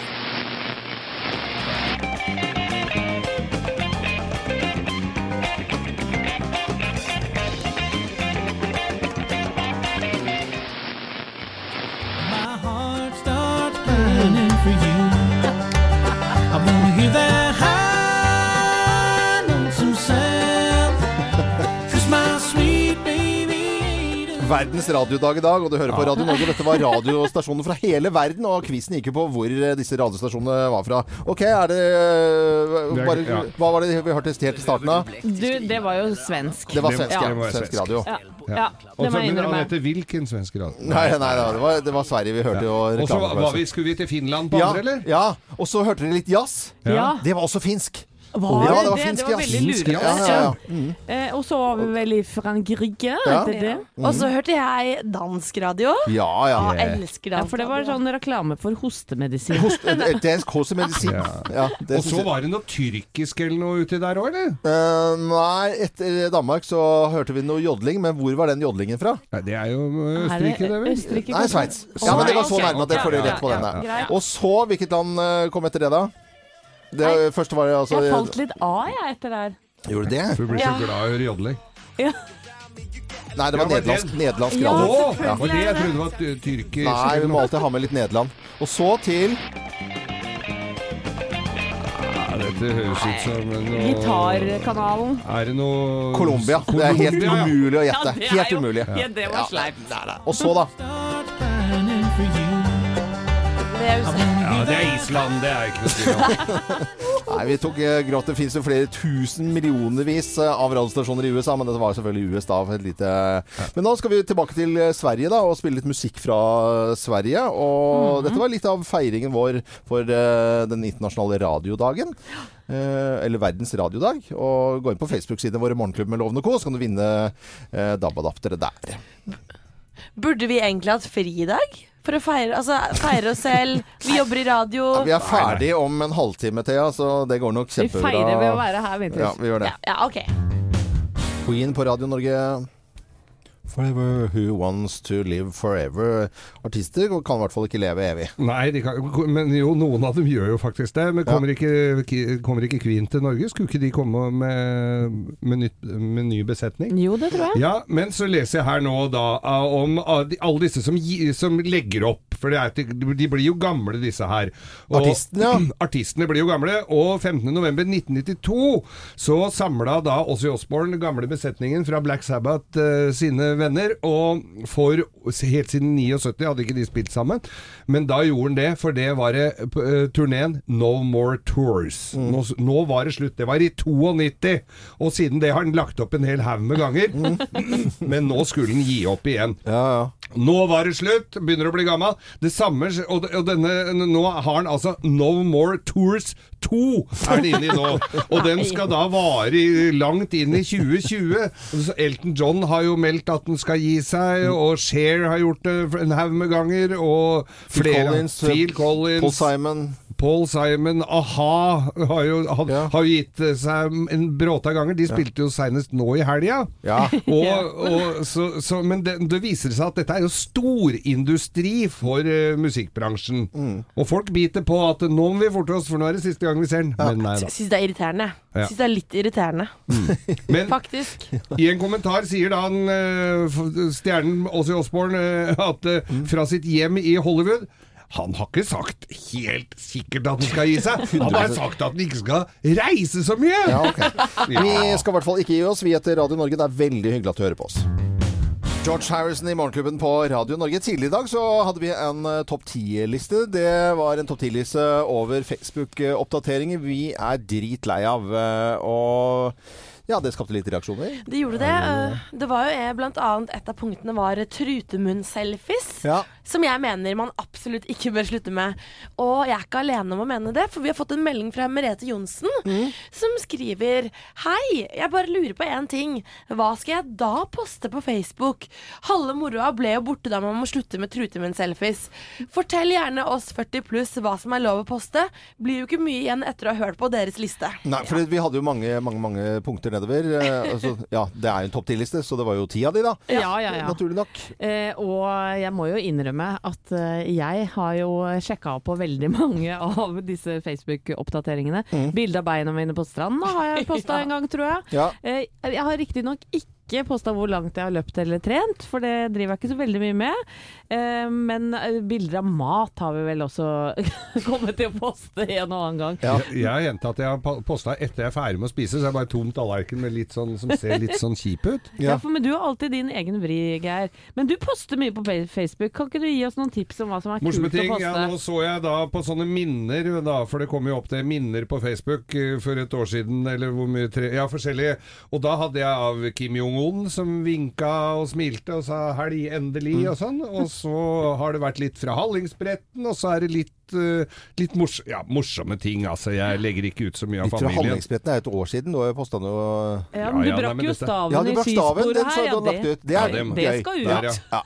Verdens radiodag i dag, og du hører på Radio Norge. Dette var radiostasjoner fra hele verden, og quizen gikk jo på hvor eh, disse radiostasjonene var fra. Ok, er det eh, bare. Hva var det vi hørte helt i starten av? Du, det var jo svensk. Det var svensk, ja. var Svensk radio. Ja, Ja. det må jeg innrømme. heter hvilken svensk radio? Nei, nei, nei det, var, det var Sverige vi hørte jo Og så reklame var skulle vi til Finland på andre, eller? ja, og så hørte dere litt jazz. Ja. Det var også finsk. Var Ja, det var det? finsk, det var veldig lurende. ja, ja, ja. Mm. Eh, og så var vi vel i Frankrike, Ja. heter det? Og så hørte jeg dansk radio. Ja, ja. Ah, elsker Ja, dansk for det var sånn reklame for hostemedisin. Host, et dansk hostemedisin. Ja. Ja, Og så var det noe tyrkisk eller noe uti der òg, eller? Uh, nei, etter Danmark så hørte vi noe jodling, men hvor var den jodlingen fra? Det er jo det Østerrike, det vel? Nei. Sveits. Ja, men det var så nærme at jeg får det rett på den der. Og så, hvilket land eh, kom etter det, da? Det første var altså Jeg falt litt av, jeg, etter det her. Gjorde det? Du blir så glad i å høre jodling. Ja. Nei, det var Ja, nederlandsk. det- Nederlandsk Ja, radio. Å, selvfølgelig og det er jeg det. trodde var ty- tyrkisk. Nei, vi må alltid ha med litt Nederland. Og så til Nei, dette høres ut som noe Gitarkanalen. Er det noe Colombia. Det er helt Colombia, ja. umulig å gjette. det Helt umulig. Ja, det var sleipt. Og så, da? Det er Ja, det er Island. Det er ikke noe tvil om. Nei, vi tok eh, grått. Det fins jo flere tusen millionervis eh, av radiostasjoner i USA, men dette var selvfølgelig US da. Et lite... Men nå skal vi tilbake til eh, Sverige da, og spille litt musikk fra Sverige. Og dette var litt av feiringen vår for den internasjonale radiodagen. Eh, eller Verdens radiodag. Og gå inn på Facebook-sidene våre Morgenklubb med Loven og Co., så kan du vinne eh, DAB-adaptere der. Burde vi egentlig hatt fri i dag? For å feire, altså, feire oss selv. Vi jobber i radio. Ja, vi er ferdig om en halvtime, Thea, så det går nok Vi feirer ved å være her, vet du. Ja, vi gjør det. Ja, ok. Queen på Radio Norge. Forever who wants to live forever. Artister kan i hvert fall ikke leve evig. Nei, de kan, men jo, noen av dem gjør jo faktisk det. Men kommer, ikke, kommer ikke Queen til Norge? Skulle ikke de komme med, med, nytt, med ny besetning? Jo, det tror jeg. Ja, men så leser jeg her nå da om alle disse som, som legger opp. For det er, de blir jo gamle, disse her. Artistene, ja. Artistene blir jo gamle. Og 15.11.1992 så samla da Ozzy Osbourne, den gamle besetningen fra Black Sabbath, uh, sine venner. Og for helt siden 79 hadde ikke de spilt sammen. Men da gjorde han det, for det var det uh, turneen No More Tours. Nå, nå var det slutt. Det var i 92. Og siden det har han lagt opp en hel haug med ganger. Men nå skulle han gi opp igjen. Nå var det slutt, begynner å bli gammel. Det samme, og, denne, nå har han altså No More Tours 2 er den inne i nå. Og den skal da vare langt inn i 2020. Elton John har jo meldt at den skal gi seg, og Cher har gjort det en haug med ganger, og Phil flere Collins, Phil Collins Paul Simon. Paul Simon, a-ha, har jo, har, har jo gitt seg en bråta ganger. De spilte jo senest nå i helga. Ja. Og, og, så, så, men det, det viser seg at dette er jo storindustri for uh, musikkbransjen. Mm. Og folk biter på at nå må vi forte oss, for nå er det siste gang vi ser den. Men nei da. Syns det er irriterende. Ja. Syns det er litt irriterende. Men Faktisk. i en kommentar sier da han, uh, stjernen Ozzy Osborn uh, at eh, Mm. fra sitt hjem i Hollywood han har ikke sagt helt sikkert at han skal gi seg. Han har bare sagt at han ikke skal reise så mye. Ja, okay. Vi skal i hvert fall ikke gi oss. Vi heter Radio Norge. Det er veldig hyggelig at du hører på oss. George Harrison i Morgenklubben på Radio Norge. Tidligere i dag så hadde vi en eh, topp 10-liste. Det var en topp 10-liste over Facebook-oppdateringer vi er dritlei av. eh, Og ja, det skapte litt reaksjoner. Det gjorde det. Eh, Det var jo blant annet et av punktene var trutemunn-selfies. Ja. Som jeg mener man absolutt ikke bør slutte med. Og jeg er ikke alene om å mene det, for vi har fått en melding fra Merete Johnsen som skriver Hei, jeg bare lurer på én ting. Hva skal jeg da poste på Facebook? Halve moroa ble jo borte da man må slutte med trutemunn-selfies. Fortell gjerne oss 40 pluss hva som er lov å poste. Blir jo ikke mye igjen etter å ha hørt på deres liste. Nei, for vi hadde jo mange, mange, mange punkter nedover. Eh, altså, ja, det er jo en topp 10-liste, så det var jo ti av de, da. Ja, ja, ja. Naturlig nok. Eh, og jeg må jo innrømme at eh, jeg har jo sjekka på veldig mange av disse Facebook-oppdateringene. Mm. Bilde av beina mine på stranda har jeg posta en gang, tror jeg. Ja. Eh, jeg har riktignok ikke posta hvor langt jeg har løpt eller trent, for det driver jeg ikke så veldig mye med. Eh, men eh, bilder av mat har vi vel også kommet til å poste en og annen gang. Jeg, jeg har hendt at jeg har posta etter jeg er ferdig med å spise, så er det bare tom tallerken med litt sånn, som ser litt sånn kjip ut. Ja. for men Du har alltid din egen vri, Geir. Men du poster mye på Facebook. Kan ikke du gi oss noen tips om hva som er Morsomme kult å poste? Ja, nå så jeg da på sånne minner, da, for det kom jo opp det minner på Facebook eh, for et år siden, eller hvor mye tre, Ja, forskjellige. Og da hadde jeg av Kim ungen som vinka og smilte og sa 'helg, endelig' Mm. og sånn. Og så har det vært litt fra Hallingsbretten, og så er det litt, eh, litt mors ja, morsomme ting. Altså, jeg legger ikke ut så mye av Litt fra familien. Hallingsbretten er et år siden. Du har jo posta Ja, men du Ja, ja, brakk nei, men jo skisporet staven Ja, du i brakk staven. Den her. så Ja, du har lagt det, ut. Det er Ja, det- det skal ut. Der, ja.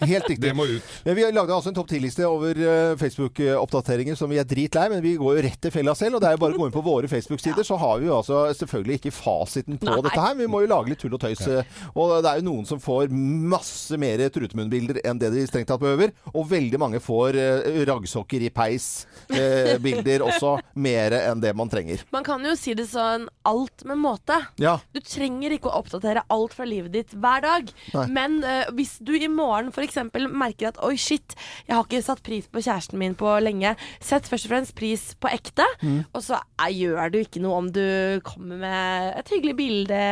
Helt riktig. Det må ut. Men vi lagde altså en topp 10-liste over eh, Facebook-oppdateringer som vi er dritlei, men vi går jo rett til fella selv. Og det er jo bare å gå inn på våre Facebook-sider, så har vi jo altså selvfølgelig ikke fasiten på Nei. dette her. Vi må jo lage litt tull og tøys. eh, Og det er jo noen som får masse mer trutemunnbilder enn det de strengt tatt behøver. Og veldig mange får eh, raggsokker i peis-bilder også, mer enn det man trenger. Man kan jo si det sånn alt med måte. Ja. Du trenger ikke å oppdatere alt fra livet ditt hver dag. Nei. Men eh, hvis du i morgen f.eks. merker at oi, shit, jeg har ikke satt pris på kjæresten min på lenge, sett først og fremst pris på ekte. Mm. Og så jeg, gjør du ikke noe om du kommer med et hyggelig bilde.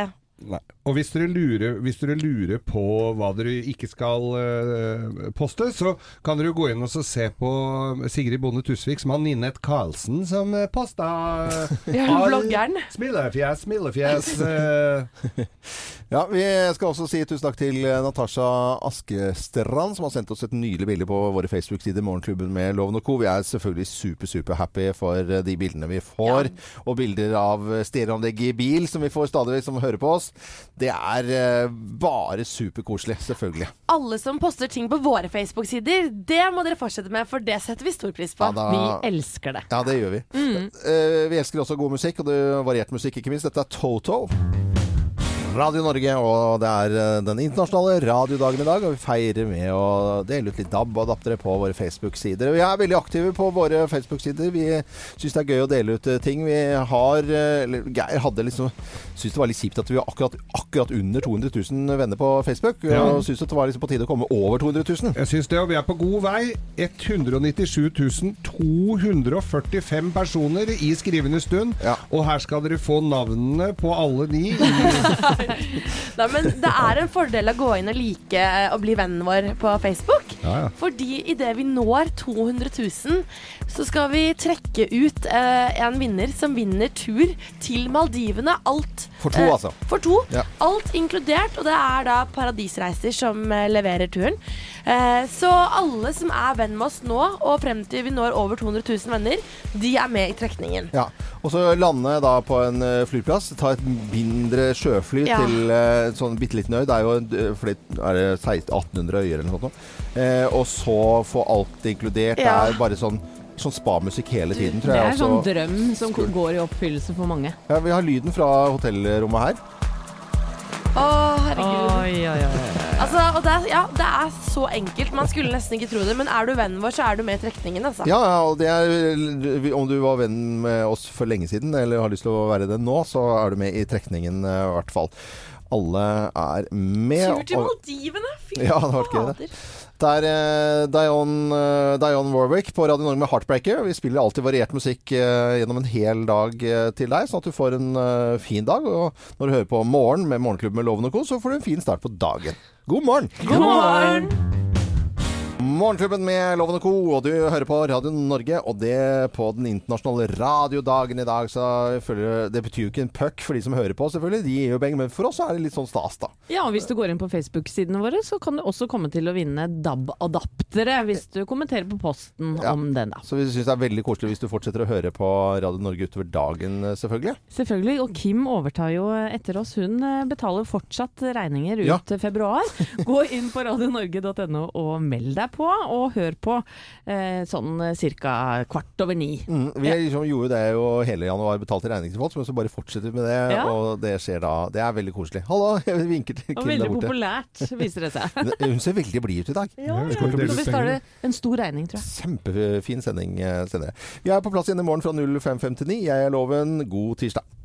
Nei. Og hvis dere, lurer, hvis dere lurer på hva dere ikke skal uh, poste, så kan dere jo gå inn og se på Sigrid Bonde Tusvik, som har Ninette Karlsen, som uh, posta Ja, bloggeren. Smilefjes, smilefjes. eh, Ja, Vi skal også si tusen takk til Natasja Natasha Askestrand, som har sendt oss et nydelig bilde på våre Facebook-sider, Morgenklubben med Loven og Co. Vi er selvfølgelig super, super happy for eh, de bildene vi får. Og bilder av stereoanlegget stereoanlegg i bil som vi får stadig som hører på oss. Det er eh, bare superkoselig, selvfølgelig. Alle som poster ting på våre Facebook-sider, det må dere fortsette med, for det setter vi stor pris på. Ja, da- Vi elsker det. Ja, det gjør vi. Mm. vi elsker også god musikk, og det er variert musikk, ikke minst. Dette er Toto. Radio Norge, og det er eh, den internasjonale radiodagen i dag. Og vi feirer med å dele ut litt DAB og adaptere på våre Facebook-sider. Vi er veldig aktive på våre Facebook-sider. Vi syns det er gøy å dele ut eh, ting. Vi har eh, Eller Geir hadde liksom Syns det var litt kjipt at vi var akkurat, akkurat under 200 000 venner på Facebook. Ja. Og syns det var liksom på tide å komme over 200 000. Jeg syns det, og vi er på god vei. 197 245 personer i skrivende stund. Og her skal dere få navnene på alle de. Nei, men det er en fordel å gå inn og like eh, og bli vennen vår på Facebook. Ja, ja. Fordi idet vi når 200 000, så skal vi trekke ut eh, en vinner som vinner tur til Maldivene. Alt For to, eh, altså. For to. Ja. Alt inkludert, og det er da Paradisreiser som eh, leverer turen. Eh, så alle som er venn med oss nå, og frem til vi når over 200 000 venner, de er med i trekningen. Ja, og så lande da på en eh, flyplass, ta et mindre sjøfly Ja. til eh, en sånn bitte liten øy. Det er jo en, eh, fordi, er det 1600-1800 øyer eller noe sånt. Eh, og så få alt inkludert. Ja. Det er bare sånn, sånn spamusikk hele tiden, tror Det er er sånn drøm som går i oppfyllelse for mange. ja, vi har lyden fra hotellrommet her. Å, herregud. Oi, oi, oi. Altså, og det, er, ja, det er så enkelt. Man skulle nesten ikke tro det, men er du vennen vår, så er du med i trekningen. Altså. Ja, ja, og det er, om du var venn med oss for lenge siden, eller har lyst til å være det nå, så er du med i trekningen eh, i hvert fall. Alle er med. Tur til Maldivene! Fy Ja, det er Dion Dionne eh, Warwick på Radio Norge med 'Heartbreaker'. Vi spiller alltid variert musikk eh, gjennom en hel dag eh, til deg, sånn at du får en eh, fin dag. Og når du hører på Morgen med Morgenklubben med Loven og Co., så får du en fin start på dagen. God morgen! God morgen! Morgenklubben med Loven og Co., og du hører på Radio Norge, og det på den internasjonale radiodagen i dag. Så føler, det betyr jo ikke en puck for de som hører på, selvfølgelig. De gir jo beng, men for oss er det litt sånn stas, da. Ja, og hvis du går inn på Facebook-sidene våre, så kan du også komme til å vinne DAB-adaptere hvis du kommenterer på posten Ja. om den, da. Så vi syns det er veldig koselig hvis du fortsetter å høre på Radio Norge utover dagen, selvfølgelig. Selvfølgelig. Og Kim overtar jo etter oss. Hun eh, betaler fortsatt regninger ut Ja. februar. Gå inn på radionorge.no og meld deg på, og hør på eh, sånn ca. kvart over ni. Mm, vi liksom gjorde det jo hele januar, betalte regning til folk, så bare fortsetter med det, Ja. og det skjer da. Det er veldig koselig. Hallo, jeg vinker til Kim der veldig populært, viser det seg. Hun ser veldig blid ut i dag. Ja, ja. Så vi starter en stor regning, tror jeg. Kjempefin sending eh, senere. Vi er på plass igjen i morgen fra 05.59. Jeg er Loven. God tirsdag.